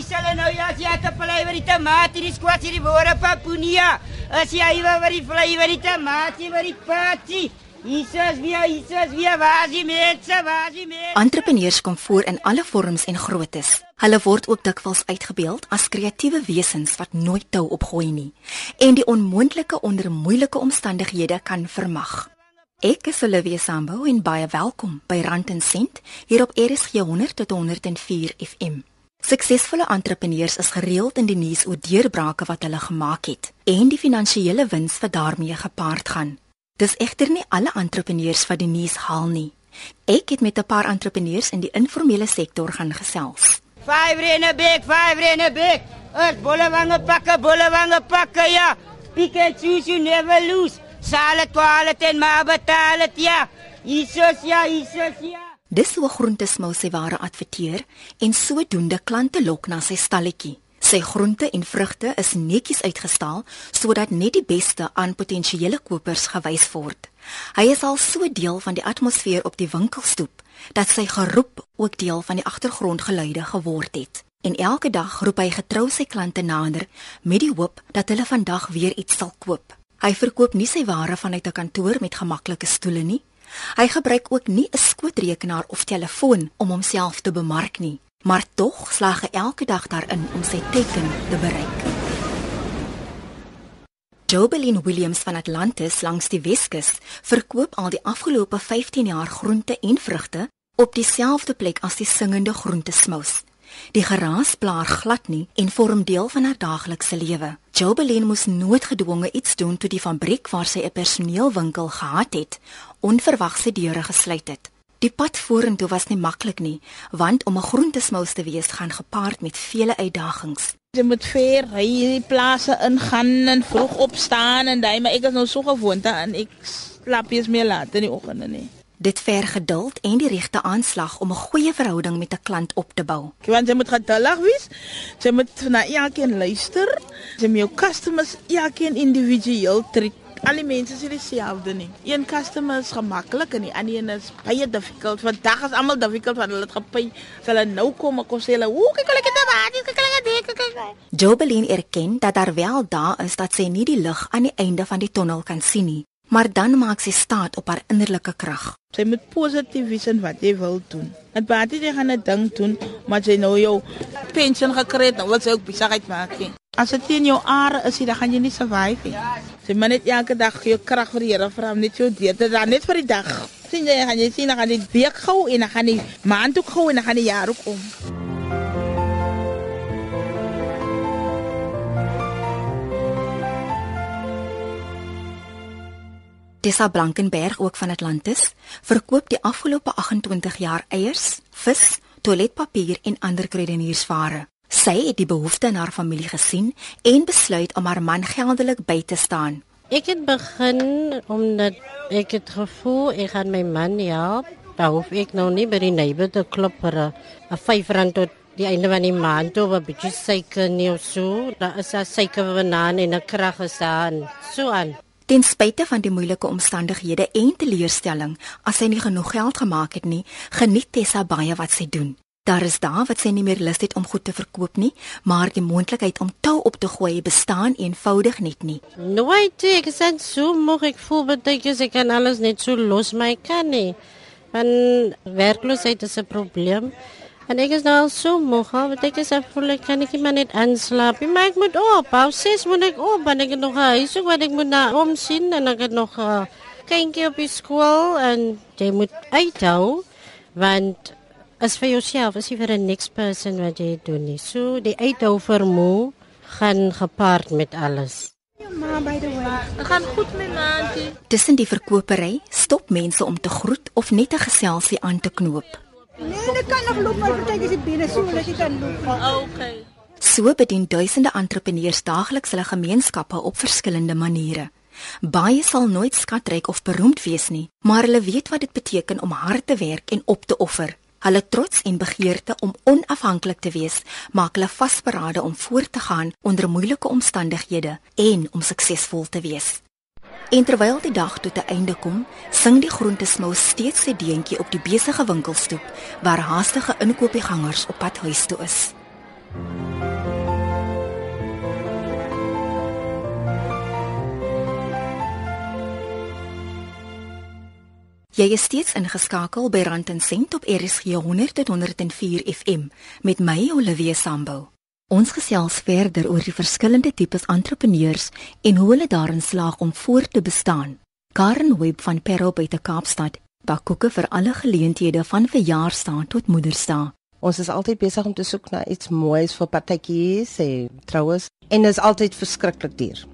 is hulle nou ja, jy het 'n plei vir die tamatie, die squash, die wore papunia. As jy iewers vir die vlei vir die tamatie, vir die patie. Jesus, wie Jesus, wie was die mense, was die mense. Entrepreneurs kom voor in alle vorms en groottes. Hulle word ook dikwels uitgebeeld as kreatiewe wesens wat nooit tou opgooi nie en die onmoontlike onder moeilike omstandighede kan vermag. Ek is Olivia Sambo en baie welkom by Rand en Sent hier op RSG 100 tot 104 FM. Suksesvolle entrepreneurs is gereeld in die nuus oor deurbrake wat hulle gemaak het en die finansiële wins wat daarmee gepaard gaan. Dis egter nie alle entrepreneurs wat die nuus haal nie. Ek het met 'n paar entrepreneurs in die informele sektor gaan gesels. Five rene big, five rene big. Us bollewange pakke, bollewange pakke ja. Pick and choose you never lose. Sale twaalf ten maar betaal dit ja. Jesus ja, Jesus ja. Dis hoe groentesmou sy ware adverteer en sodoende klante lok na sy stalletjie. Sy groente en vrugte is netjies uitgestal sodat net die beste aan potensiële kopers gewys word. Hy is al so deel van die atmosfeer op die winkelstoep dat sy geroep ook deel van die agtergrondgeluide geword het. En elke dag roep hy getrou sy klante nader met die hoop dat hulle vandag weer iets sal koop. Hy verkoop nie sy ware vanuit 'n kantoor met gemaklike stoele nie. Hy gebruik ook nie 'n skootrekenaar of telefoon om homself te bemark nie maar tog slag hy elke dag daarin om sy teken te bereik. Jobelin Williams van Atlantis langs die Weskus verkoop al die afgelope 15 jaar groente en vrugte op dieselfde plek as die singende groentesmous. Die geraas blaar glad nie en vorm deel van haar daaglikse lewe. Jobelin moes noodgedwonge iets doen toe die fabriek waar sy 'n personeelwinkel gehad het, onverwags sy deure gesluit het. Die pad vorentoe was nie maklik nie, want om 'n groentesmous te wees gaan gepaard met vele uitdagings. Jy moet ver ry hierdie plase ingaan en vroeg opstaan en daai maar ek is nou so gewoond aan ek slaap eers meer laat in die oggende nie. Dit ver geduld en die regte aanslag om 'n goeie verhouding met 'n klant op te bou. Want jy moet geduldig wees. Jy moet na elkeen luister. Jy moet jou customers elkeen individueel treat al die mense is dieselfde nie. Een customer is gemaklik en die ander een is baie difficult. Vandag is almal difficult want hulle het gepy. Hulle nou kom ek sê hulle, "Hoe kyk hulle dit maar, kyk hulle kyk hulle." Jobelin erken dat daar wel daar is dat sy nie die lig aan die einde van die tonnel kan sien nie, maar dan maak sy staat op haar innerlike krag. Sy moet positief wees in wat jy wil doen. Dit baie jy gaan 'n ding doen, maar jy nou jou pensioen gekry het, dan wil jy ook besigheid maak. As dit in jou are is, dan gaan jy nie survive nie. Jy moet net elke dag jou krag vir die Here vra, net jou dit dan net vir die dag. Sien jy, gaan jy sien dan gaan die week gou en dan gaan die maand ook gou en dan gaan die jaar ook om. Tessa Blankenberg ook van Atlantis verkoop die afgelope 28 jaar eiers, vis, toiletpapier en ander kruideniersware. Sy het die behoeftes in haar familie gesien en besluit om haar man geldelik by te staan. Ek het begin omdat ek het gevoel ek gaan my man help. Daar hoef ek nou nie by die neighbor te klop vir 'n 5 rand tot die einde van die maand of 'n bietjie suiker nie of so. Daar is daar suiker banaan en 'n krag gestaan. So aan. Ten spyte van die moeilike omstandighede en teleurstelling, as sy nie genoeg geld gemaak het nie, geniet Tessa baie wat sy doen. Daar is daar wat sy nie meer lus het om goed te verkoop nie, maar die moontlikheid om tou op te gooi bestaan eenvoudig net nie. Nooit ek sê so moeg ek voel baie ek kan alles net so los my kan nie. Want werkloosheid is 'n probleem. En ek is nou al so moeg, want ek is voel ek kan ek maar net aanslaap. Maar ek moet op, hou ses moet ek op, want ek het nog huis wat ek moet na omsien en ek het nog 'n kindjie op die skool en jy moet uithou want as vir jouself is jy vir 'n next person wat jy doen nie. So die uithou vermoë gaan gepaard met alles. Ma by the way, ek gaan goed met maandjie. Tussen die verkopery stop mense om te groet of net 'n geselsie aan te knoop. Nee, ek kan nog loop maar partyke is die bene so dat ek kan loop. Okay. So bedien duisende entrepreneurs daagliks hulle gemeenskappe op verskillende maniere. Baie sal nooit skatryk of beroemd wees nie, maar hulle weet wat dit beteken om hard te werk en op te offer. Hulle trots en begeerte om onafhanklik te wees, maak hulle vasberade om voort te gaan onder moeilike omstandighede en om suksesvol te wees. En terwyl die dag tot 'n einde kom, sing die groentesmil steeds sy deentjie op die besige winkelstoep waar haastige inkopiesgangers op pad huis toe is. Jy is steeds ingeskakel by Rand & Sent op RSG 100 tot 104 FM met my Olivia Sambul. Ons gesels verder oor die verskillende tipes entrepreneurs en hoe hulle daarin slaag om voort te bestaan. Karen Webb van Perro by te Kaapstad bak koeke vir alle geleenthede van verjaarsdae tot Moedersdag. Ons is altyd besig om te soek na iets moois vir partytjies en troues en dit is altyd verskriklik duur.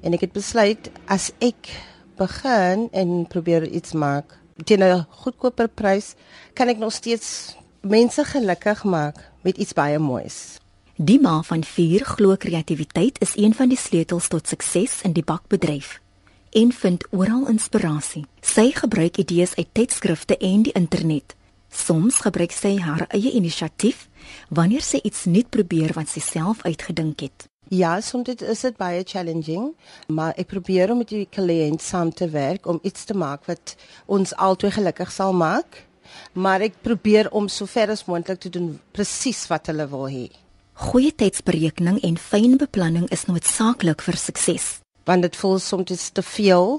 En ek het besluit as ek begin en probeer iets maak teen 'n goedkoper prys, kan ek nog steeds mense gelukkig maak met iets baie moois. Die ma van vier glo kreatiwiteit is een van die sleutels tot sukses in die bakbedryf en vind oral inspirasie. Sy gebruik idees uit tydskrifte en die internet. Soms gebruik sy haar eie inisiatief wanneer sy iets nuut probeer wat sy self uitgedink het. Ja, soms is dit baie challenging, maar ek probeer om met die kliënt saam te werk om iets te maak wat ons albei gelukkig sal maak. Maar ek probeer om so ver as moontlik te doen presies wat hulle wil hê. Goeie tydsberekening en fyn beplanning is noodsaaklik vir sukses. Want dit voel soms te veel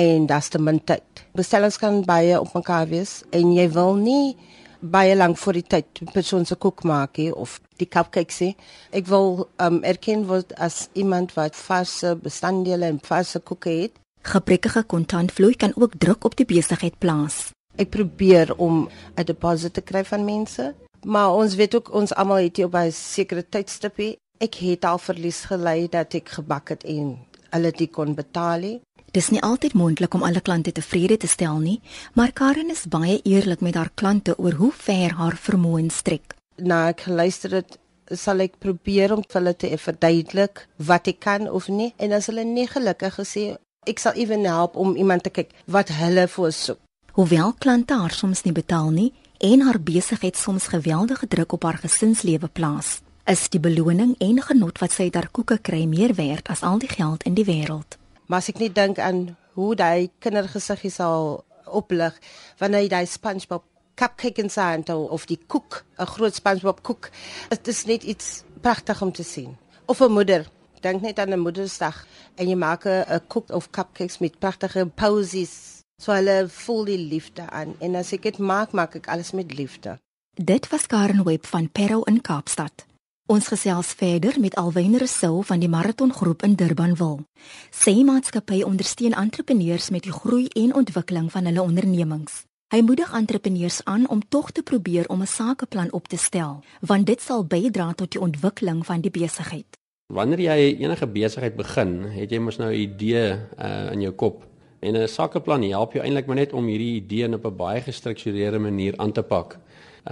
en das te min tyd. Bestellings kan baie op mekaar wees en jy wil nie baie lank voor die tyd persoon se koek maak he, of die cupcakes he. Ek wil um, erken word as iemand wat vaste bestanddele en vaste koeke het. Gebrekkige kontantvloei kan ook druk op die besigheid plaas. Ek probeer om 'n deposit te kry van mense, maar ons weet ook ons almal het hier op 'n sekere tydstip. Ek het al verlies gelei dat ek gebak het en hulle dit kon betaal. He. Dis nie altyd moontlik om alle klante tevrede te stel nie, maar Karen is baie eerlik met haar klante oor hoe ver haar vermoë strek. Nou ek luister dit sal ek probeer om vir hulle te verduidelik wat ek kan of nie en as hulle nie gelukkig gesê ek sal ewen help om iemand te kyk wat hulle voorsoek. Hoewel klante haar soms nie betaal nie en haar besigheid soms geweldige druk op haar gesinslewe plaas, is die beloning en genot wat sy uit haar koeke kry meer werd as al die geld in die wêreld. Maar as ek net dink aan hoe daai kindergesiggie sal oplig wanneer hy daai SpongeBob cupcake in sy hand of die koek, 'n groot SpongeBob koek, dit is net iets pragtig om te sien. Of 'n moeder, dink net aan 'n Moedersdag en jy maak 'n koek of cupcakes met pragtige posies. So hulle voel die liefde aan en as ek dit maak, maak ek alles met liefde. Dit was Karen Webb van Perro in Kaapstad. Ons gesels verder met Alwyn Rousseau van die Marathon Groep in Durbanville. Sy maatskappy ondersteun entrepreneurs met die groei en ontwikkeling van hulle ondernemings. Hy moedig entrepreneurs aan om tog te probeer om 'n sakeplan op te stel, want dit sal bydra tot die ontwikkeling van die besigheid. Wanneer jy enige besigheid begin, het jy mos nou 'n idee uh, in jou kop. En 'n sakeplan help jou eintlik maar net om hierdie idee op 'n baie gestruktureerde manier aan te pak.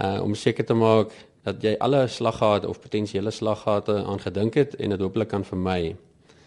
Uh om seker te maak dat jy alle slaggate of potensiële slaggate aan gedink het en dit hopelik kan vermy.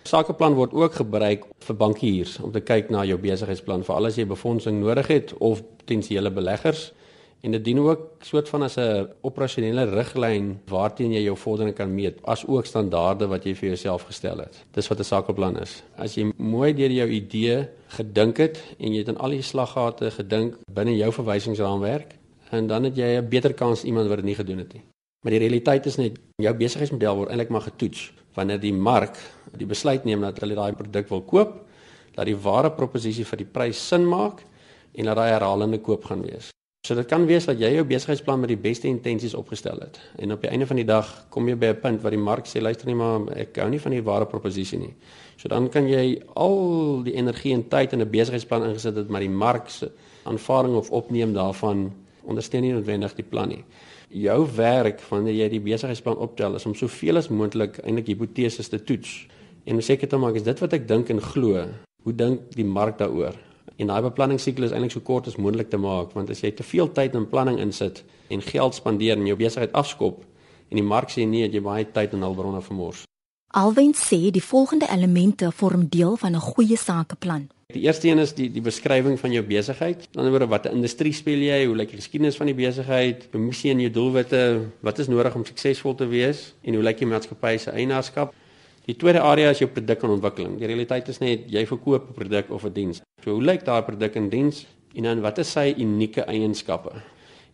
Sakeplan word ook gebruik vir bankiers om te kyk na jou besigheidsplan vir al as jy befondsing nodig het of potensiële beleggers en dit dien ook soort van as 'n operasionele riglyn waarteen jy jou vordering kan meet as ook standaarde wat jy vir jouself gestel het. Dis wat 'n sakeplan is. As jy mooi deur jou idee gedink het en jy het aan al die slaggate gedink binne jou verwysingsraamwerk, en dan het jy 'n beter kans iemand wat dit nie gedoen het nie. Maar die realiteit is net jou besigheidsmodel word eintlik maar getoets wanneer die mark die besluit neem dat hulle daai produk wil koop, dat die ware proposisie vir die prys sin maak en dat daai herhalende koop gaan wees. So dit kan wees dat jy jou besigheidsplan met die beste intensies opgestel het en op die einde van die dag kom jy by 'n punt waar die mark sê luister nie maar ek hou nie van die ware proposisie nie. So dan kan jy al die energie en tyd in 'n besigheidsplan ingesit het maar die mark se aanvaarding of opneem daarvan ondersteun nie noodwendig die plan nie. Jou werk wanneer jy die besigheidsplan optel is om soveel as moontlik eintlik hipoteses te toets en seker te maak is dit wat ek dink en glo. Hoe dink die mark daaroor? En daai beplanningssiklus eintlik so kort as moontlik te maak want as jy te veel tyd in planning insit en geld spandeer en jou besigheid afskop en die mark sê nee, jy baie tyd en hulpbronne vermors. Alwen sê die volgende elemente vorm deel van 'n goeie sakeplan. Die eerste een is die die beskrywing van jou besigheid. Aan die ander wyse watter industrie speel jy? Hoe lyk die geskiedenis van die besigheid? Jou missie en jou doelwitte? Wat is nodig om suksesvol te wees? En hoe lyk die maatskappy se eienaarskap? Die tweede area is jou produk en ontwikkeling. Die realiteit is net jy verkoop 'n produk of 'n diens. So hoe lyk daai produk en diens? En dan wat is sy unieke eienskappe?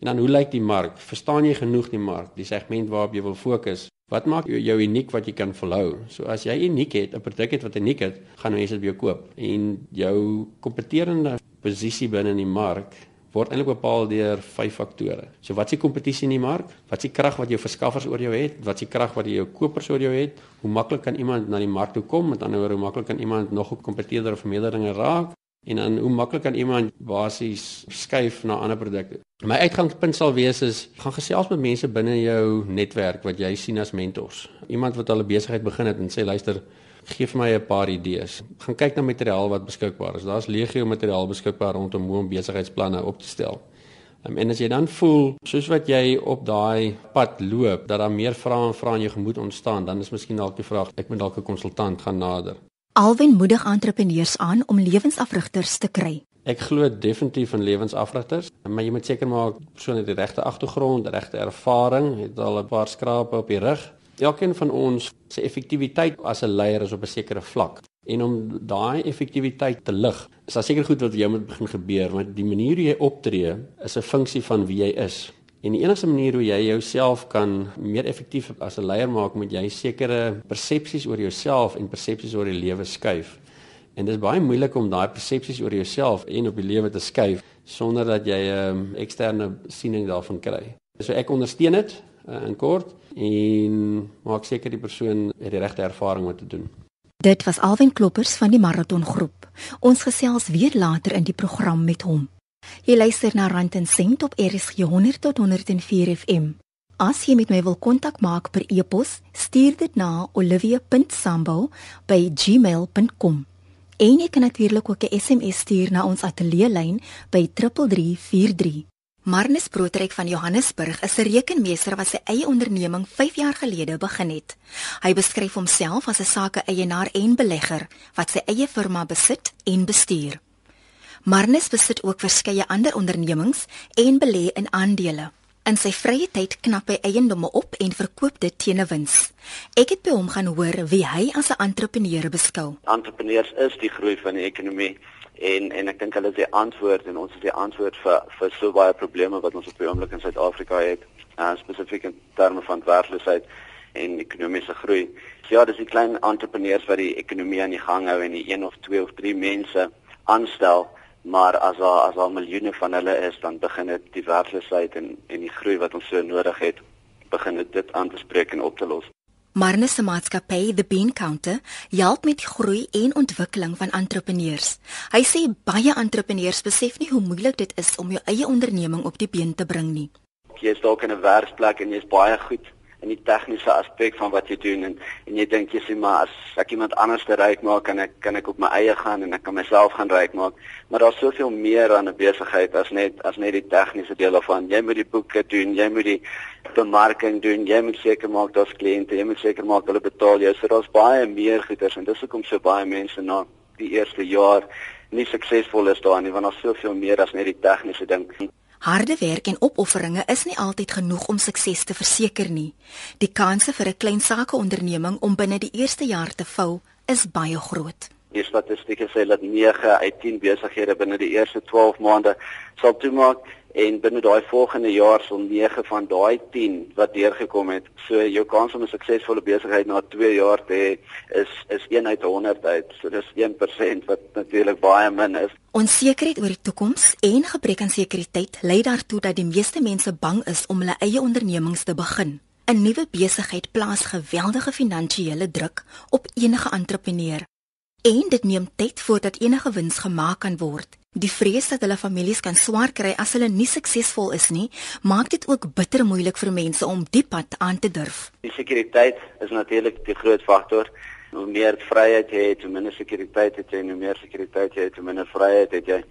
En dan hoe lyk die mark? Verstaan jy genoeg die mark, die segment waarop jy wil fokus? Wat maak jou, jou uniek wat jy kan volhou? So as jy uniek het, 'n produk het wat uniek het, gaan mense dit by jou koop. En jou kompeterende posisie binne in die mark word eintlik bepaal deur vyf faktore. So wat is die kompetisie in die mark? Wat is die krag wat jou verskaffers oor jou het? Wat is die krag wat jou kopers oor jou het? Hoe maklik kan iemand na die mark toe kom? Met ander woorde, hoe maklik kan iemand nog 'n kompeteerder of meerderinge raak? En dan hoe maklik kan iemand basies skuif na ander produkte? My uitgangspunt sal wees is gaan gesels met mense binne jou netwerk wat jy sien as mentors. Iemand wat al 'n besigheid begin het en sê luister, gee vir my 'n paar idees. Gaan kyk na materiaal wat beskikbaar is. Daar's legio materiaal beskikbaar rondom hoe om besigheidsplanne op te stel. Um, en as jy dan voel soos wat jy op daai pad loop dat daar meer vrae en vrae in jou gemoed ontstaan, dan is miskien dalk die vraag ek moet dalk 'n konsultant gaan nader. Alwen moedig entrepreneurs aan om lewensafrigters te kry. Ek glo definitief in lewensafrigters, maar jy moet seker maak persoon het die regte agtergrond, regte ervaring, het al 'n paar skrape op die rug Elkeen van ons se effektiwiteit as 'n leier is op 'n sekere vlak. En om daai effektiwiteit te lig, is daar seker goed wat jy moet begin gebeur, want die manier hoe jy optree is 'n funksie van wie jy is. En die enigste manier hoe jy jouself kan meer effektief as 'n leier maak, moet jy sekere persepsies oor jouself en persepsies oor die lewe skuif. En dit is baie moeilik om daai persepsies oor jouself en op die lewe te skuif sonder dat jy 'n um, eksterne siening daarvan kry. So ek ondersteun dit uh, in kort en maak seker die persoon het die regte ervaring om te doen. Dit was Alwyn Kloppers van die Marathon Groep. Ons gesels weer later in die program met hom. Jy luister na Rand en Sent op RSG 100 tot 104 FM. As jy met my wil kontak maak per e-pos, stuur dit na olivia.sambo@gmail.com. En jy kan natuurlik ook 'n SMS stuur na ons ateljee lyn by 3343. Marnus Broodryk van Johannesburg is 'n rekenmeester wat sy eie onderneming 5 jaar gelede begin het. Hy beskryf homself as 'n sake-eienaar en belegger wat sy eie firma besit en bestuur. Marnus besit ook verskeie ander ondernemings en belê in aandele. In sy vrye tyd knap hy eiendomme op en verkoop dit teen 'n wins. Ek het by hom gaan hoor wie hy as 'n entrepreneur beskou. Entrepreneurs is die groei van die ekonomie en en ek dink hulle is die antwoord en ons is die antwoord vir vir so baie probleme wat ons op die oomblik in Suid-Afrika het, uh, spesifiek in terme van werkloosheid en ekonomiese groei. So ja, dis die klein entrepreneurs wat die ekonomie aan die gang hou en die een of twee of drie mense aanstel, maar as daar as daar miljoene van hulle is, dan begin dit die werkloosheid en en die groei wat ons so nodig het, begin dit aan te spreek en op te los. Marne se maatskappy, The Bean Counter, help met die groei en ontwikkeling van entrepreneurs. Hy sê baie entrepreneurs besef nie hoe moeilik dit is om jou eie onderneming op die been te bring nie. Jy is dalk in 'n werksplek en jy's baie goed in die tegniese aspek van wat jy doen en en jy dink jy sê maar as ek iemand anders te ryk maak kan ek kan ek op my eie gaan en ek kan myself gaan ryk maak. Maar daar's soveel meer aan 'n besigheid as net as net die tegniese deel daarvan. Jy moet die boeke doen jy moet die bemarking doen jy moet seker maak daar's kliënte jy moet seker maak hulle betaal jou. So daar's baie meer goeders en dis hoekom so baie mense na die eerste jaar nie suksesvol is daarin want daar's soveel meer as net die tegniese ding Harde werk en opofferinge is nie altyd genoeg om sukses te verseker nie. Die kanse vir 'n klein sakeonderneming om binne die eerste jaar te vou is baie groot. Die statistieke sê dat 9 uit 10 besighede binne die eerste 12 maande sal toemaak en binne daai volgende jaar sal 9 van daai 10 wat deurgekom het. So jou kans om 'n suksesvolle besigheid na 2 jaar te hê is is 1 uit 100 uit. So dis 1% wat natuurlik baie min is. Onsekerheid oor die toekoms en gebrek aan sekuriteit lei daartoe dat die meeste mense bang is om hulle eie ondernemings te begin. 'n Nuwe besigheid plaas geweldige finansiële druk op enige entrepreneur. En dit neem tyd voordat enige wins gemaak kan word. Die vrees dat hulle families kan swaar kry as hulle nie suksesvol is nie, maak dit ook bitter moeilik vir mense om die pad aan te durf. Die sekuriteit is natuurlik die groot faktor. Hoe meer vryheid jy het, hoe minder sekuriteit het jy, hoe meer sekuriteit jy het, hoe minder vryheid het jy.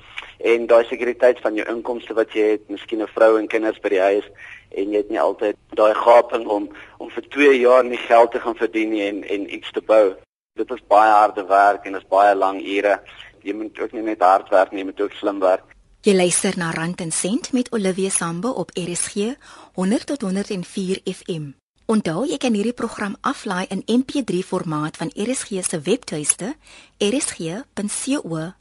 En daai sekuriteit van jou inkomste wat jy het, miskien 'n vrou en kinders by die huis en jy het nie altyd daai gaping om om vir 2 jaar nie geld te gaan verdien nie en en iets te bou. Dit is baie harde werk en is baie lang ure jy moet ook nie net hard werk nie, jy moet ook slim werk. Jy luister na Rand en Sent met Olivia Sambe op RSG 100 tot 104 FM. Onthou jy kan hierdie program aflaai in MP3 formaat van RSG se webtuiste rsg.co.za.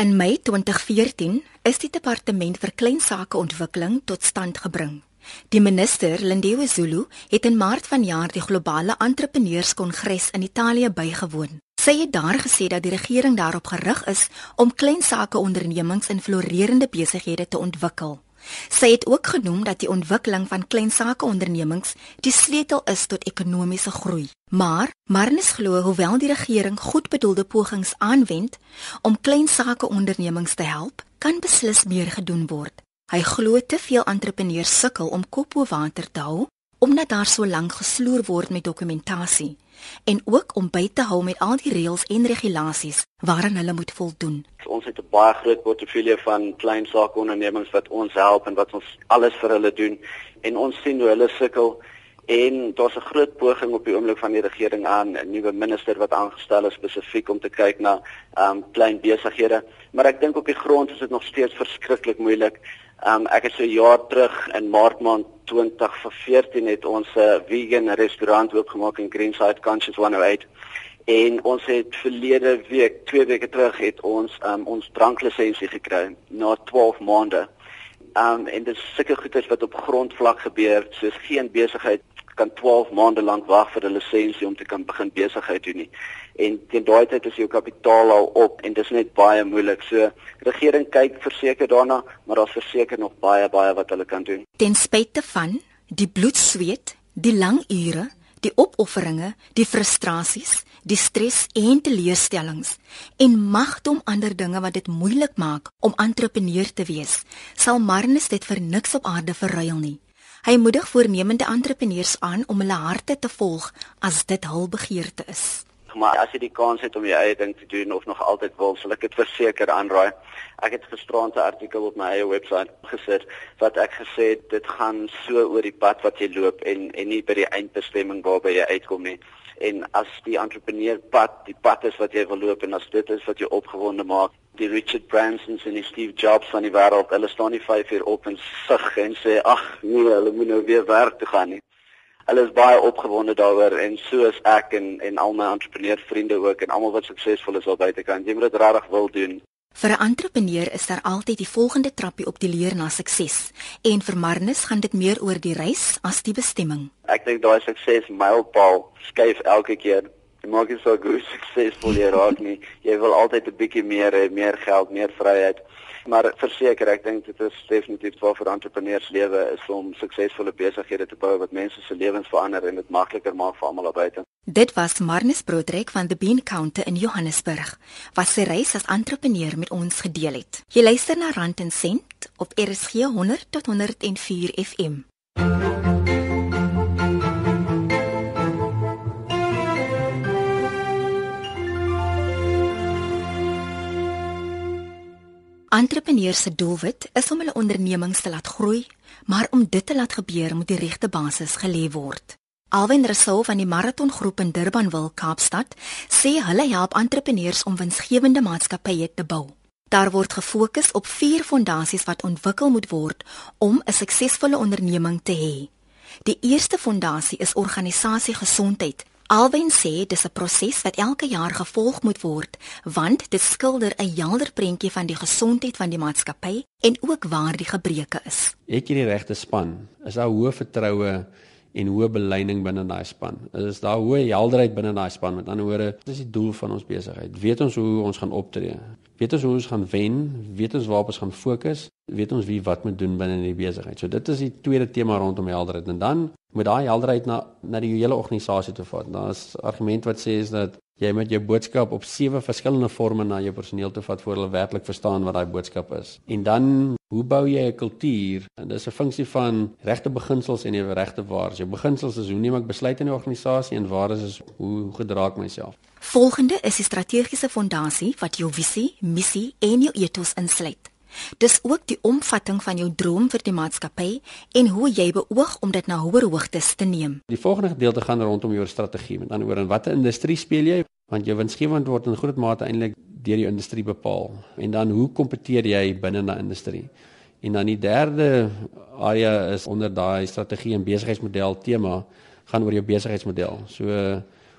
In Mei 2014 is die departement vir klein sake ontwikkeling tot stand gebring. Die minister, Lindiwe Zulu, het in Maart vanjaar die globale entrepreneurskongres in Italië bygewoon. Sy het daar gesê dat die regering daarop gerig is om klein sake ondernemings in florerende besighede te ontwikkel. Sy het ook genoem dat die ontwikkeling van klein sake ondernemings die sleutel is tot ekonomiese groei. Maar Marnus glo hoewel die regering goedbedoelde pogings aanwend om klein sake ondernemings te help, kan beslis meer gedoen word. Hy glo te veel entrepreneurs sukkel om kop bo water te hou omdat daar so lank gesloer word met dokumentasie en ook om by te hou met al die reëls en regulasies waaraan hulle moet voldoen. Ons het 'n baie groot portefeulje van klein sake ondernemings wat ons help en wat ons alles vir hulle doen en ons sien hoe hulle sukkel en daar's 'n groot poging op die oomblik van die regering aan 'n nuwe minister wat aangestel is spesifiek om te kyk na um klein besighede maar ek dink op die grond is dit nog steeds verskriklik moeilik. Um ek het so jaar terug in Maart maand 2014 het ons 'n vegan restaurant oopgemaak in Greenside Conscious 108 en ons het verlede week, 2 weke terug het ons um, ons dranklisensie gekry na 12 maande. Um en dit is sulke goeders wat op grondvlak gebeur, soos geen besigheid kan 12 maande lank wag vir 'n lisensie om te kan begin besigheid doen nie. En teen daai tyd is jou kapitaal al op en dit is net baie moeilik. So regering kyk verseker daarna, maar daar's verseker nog baie baie wat hulle kan doen. Ten spyte van die bloedsweet, die lang ure, die opofferinge, die frustrasies, die stres en teleurstellings en magdom ander dinge wat dit moeilik maak om entrepreneur te wees, sal Marnus dit vir niks op aarde verruil nie. Hy moedig voornemende entrepreneurs aan om hulle harte te volg as dit hul begeerte is. Maar as jy die kans het om jou eie ding te doen of nog altyd wil, sal ek dit verseker aanraai. Ek het gisterand 'n artikel op my eie webwerf gesit wat ek gesê het dit gaan so oor die pad wat jy loop en en nie by die eindbestemming waarby jy uitkom nie. En as die entrepreneur pad die pad is wat jy wil loop en as dit is wat jou opgewonde maak, die Richard Bransons en die Steve Jobs van die wêreld, hulle staan nie 5 uur op en sug en sê ag nee, hulle moet nou weer werk toe gaan nie. Hulle is baie opgewonde daaroor en so is ek en en al my entrepreneursvriende ook en almal wat suksesvol is al buitekant. Jy moet dit regtig wil doen. Vir 'n entrepreneur is daar altyd die volgende trappie op die leer na sukses. En vir Marnus gaan dit meer oor die reis as die bestemming. Ek dink daai sukses mylpaal skuif elke keer jy maak dit so goed suksesvol jy raak nie. Jy wil altyd 'n bietjie meer hê, meer geld, meer vryheid. Maar verseker, ek dink dit is definitief waar vir entrepreneurs lewe is om suksesvolle besighede te bou wat mense se lewens verander en dit makliker maak vir almal buite. Dit was Marnus Broderick van the Bean Counter in Johannesburg wat sy reis as entrepreneur met ons gedeel het. Jy luister na Rand en Sent op RSG 100 tot 104 FM. Entrepreneurs se doelwit is om hulle ondernemings te laat groei, maar om dit te laat gebeur moet die regte basis gelê word. Alwen Resou van die Marathon Groep in Durbanville, Kaapstad, sê hulle help entrepreneurs om winsgewende maatskappye te bou. Daar word gefokus op vier fondasies wat ontwikkel moet word om 'n suksesvolle onderneming te hê. Die eerste fondasie is organisasie gesondheid Alwen sê dis 'n proses wat elke jaar gevolg moet word, want dit skilder 'n helder prentjie van die gesondheid van die maatskappy en ook waar die gebreke is. Het jy die regte span? Is daar hoë vertroue en hoë beleiding binne daai span? Is daar hoë helderheid binne daai span? Met ander woorde, wat is die doel van ons besigheid? Weet ons hoe ons gaan optree? Weet ons hoe ons gaan wen? Weet ons waarop ons gaan fokus? Weet ons wie wat moet doen binne die besigheid? So dit is die tweede tema rondom helderheid en dan moet daai helderheid na na die hele organisasie toe vat. Daar's argument wat sê is dat jy met jou boodskap op sewe verskillende forme na jou personeel toe vat voor hulle werklik verstaan wat daai boodskap is. En dan hoe bou jy 'n kultuur? En dis 'n funksie van regte beginsels en die regte waardes. Jou beginsels is hoe neem ek besluite in die organisasie en waardes is hoe gedra ek myself. Volgende is die strategiese fondasie wat jou visie, missie en jou ethos insluit. Dis ook die omvatting van jou droom vir die maatskappy en hoe jy beoog om dit na hoër hoogtes te neem. Die volgende gedeelte gaan rondom jou strategie. Met ander woorde, in watter industrie speel jy? Want jou winsgewend word in groot mate eintlik deur die industrie bepaal. En dan hoe kompeteer jy binne 'n industrie? En dan die derde area is onder daai strategie en besigheidsmodel tema gaan oor jou besigheidsmodel. So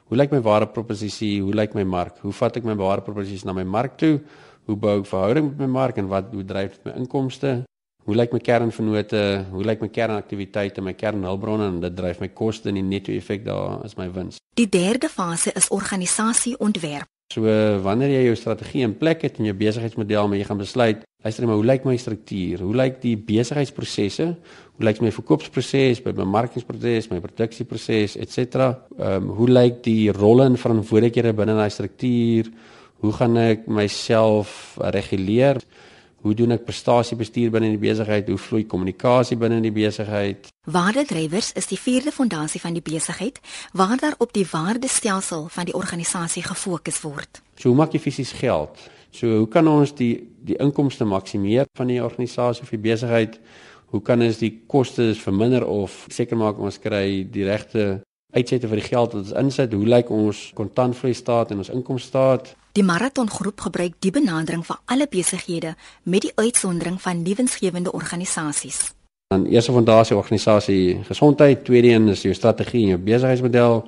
hoe lyk my ware proposisie? Hoe lyk my mark? Hoe vat ek my ware proposisie na my mark toe? Hoe bou ek verhouding met my mark en wat hoe dryf dit my inkomste? Hoe lyk my kernvennote? Hoe lyk my kernaktiwiteite, my kernhulpbronne en dit dryf my koste en die netto effek daar is my wins. Die derde fase is organisasieontwerp. So wanneer jy jou strategie in plek het en jou besigheidsmodel, maar jy gaan besluit, luister maar, hoe lyk my struktuur? Hoe lyk die besigheidsprosesse? Hoe lyk my verkoopsproses, my bemarkingsproses, my produksieproses, ens. Ehm um, hoe lyk die rolle en verantwoordelikhede binne daai struktuur? Hoe gaan ek myself reguleer? Hoe doen ek prestasiebestuur binne die besigheid? Hoe vloei kommunikasie binne die besigheid? Waardedrywers is die vierde fondasie van die besigheid waar daar op die waardestelsel van die organisasie gefokus word. So hoe maak jy fisies geld? So hoe kan ons die die inkomste maksimeer van die organisasie of die besigheid? Hoe kan ons die kostes verminder of seker maak ons kry die regte uitsette vir die geld wat ons insit? Hoe lyk ons kontantvloei staat en ons inkomste staat? Die maratongroep gebruik die benadering vir alle besighede met die uitsondering van nuwensgewende organisasies. Dan eerste fondasie organisasie gesondheid, tweede een is jou strategie en jou besigheidsmodel,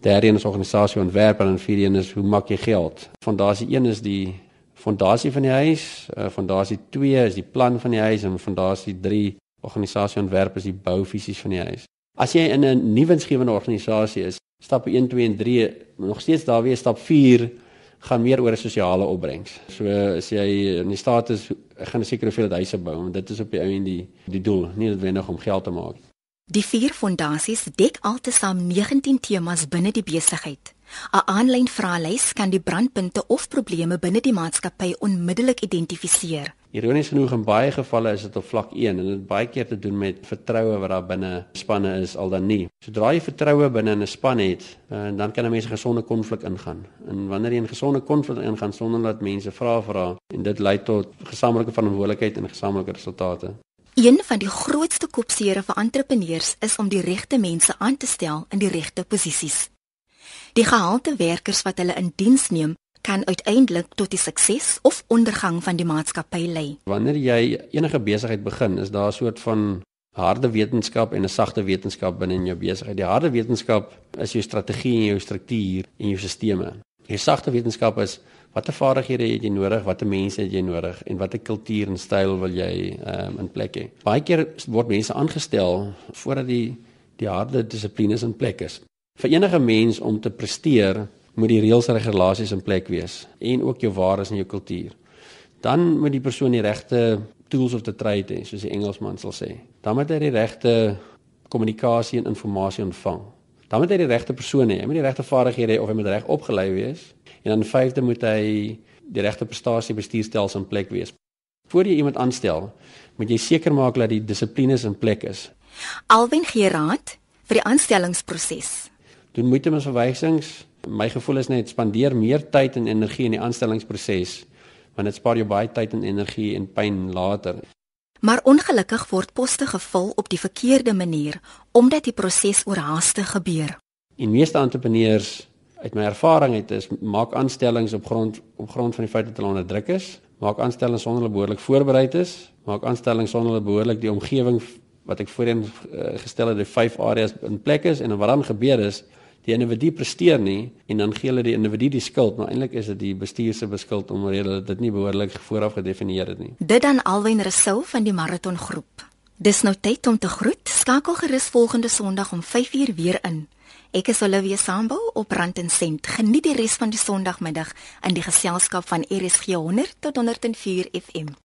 derde een is organisasie ontwerp en dan vierde een is hoe maak jy geld? Fondasie 1 is die fondasie van die huis, uh, fondasie 2 is die plan van die huis en fondasie 3 organisasie ontwerp is die bouvisies van die huis. As jy in 'n nuwensgewende organisasie is, stap 1, 2 en 3 nog steeds daar weer stap 4 gaan meer oor 'n sosiale opbrengs. So as jy in die staat is, gaan seker hoeveel huise bou, want dit is op die ou en die die doel, nie noodwendig om geld te maak. Die vier fondasies dek altesaam 19 temas binne die besigheid. 'n Aanlyn vraelys kan die brandpunte of probleme binne die maatskappy onmiddellik identifiseer. Ironies genoeg in baie gevalle is dit op vlak 1 en dit baie keer te doen met vertroue wat daar binne spanne is al dan nie. Sodra jy vertroue binne 'n span het, uh, dan kan 'n mens 'n gesonde konflik ingaan. En wanneer jy 'n gesonde konflik ingaan sonder dat mense vra vra en dit lei tot gesamentlike verantwoordelikheid en gesamentlike resultate. Een van die grootste kopseere vir entrepreneurs is om die regte mense aan te stel in die regte posisies. Die gehalte werkers wat hulle in diens neem, kan uiteindelik tot die sukses of ondergang van die maatskappy lei. Wanneer jy enige besigheid begin, is daar 'n soort van harde wetenskap en 'n sagte wetenskap binne in jou besigheid. Die harde wetenskap is jou strategie en jou struktuur en jou sisteme. Die sagte wetenskap is watter vaardighede het jy nodig, watter mense het jy nodig en watter kultuur en styl wil jy um, in plek hê. Baie keer word mense aangestel voordat die die harde dissiplines in plek is. Vir enige mens om te presteer moet die reëls en regulasies in plek wees en ook jou waardes en jou kultuur. Dan moet die persoon die regte tools of the trade hê, soos die Engelsman sal sê. Dan moet hy die regte kommunikasie en inligting ontvang. Dan moet hy die regte persoon hê, hy moet die regte vaardighede hê of hy moet reg opgelei wees. En dan vyfde moet hy die regte prestasie bestuurstelsel in plek wees. Voordat jy iemand aanstel, moet jy seker maak dat die dissiplines in plek is. Alwen Geraad vir die aanstellingsproses. Doen moeite met verwysings, My gevoel is net spandeer meer tyd en energie in die aanstellingsproses want dit spaar jou baie tyd en energie en pyn later. Maar ongelukkig word poste gevul op die verkeerde manier omdat die proses oorhaaste gebeur. En meeste entrepreneurs uit my ervaring het is maak aanstellings op grond op grond van die feit dat hulle onder druk is, maak aanstellings sonder hulle behoorlik voorberei is, maak aanstellings sonder hulle behoorlik die omgewing wat ek voorheen uh, gestel het, die vyf areas in plek is en wat dan gebeur is die individu presteer nie en dan gee hulle die individu die skuld, maar eintlik is dit die bestuur se beskuld omdat hulle dit nie behoorlik vooraf gedefinieer het nie. Dit dan alwen Resou van die maraton groep. Dis nou tyd om te groet. Skakel gerus volgende Sondag om 5uur weer in. Ek is Olivia Sambo op Rand en Sent. Geniet die res van die Sondagmiddag in die geselskap van RSG 100 tot 104 FM.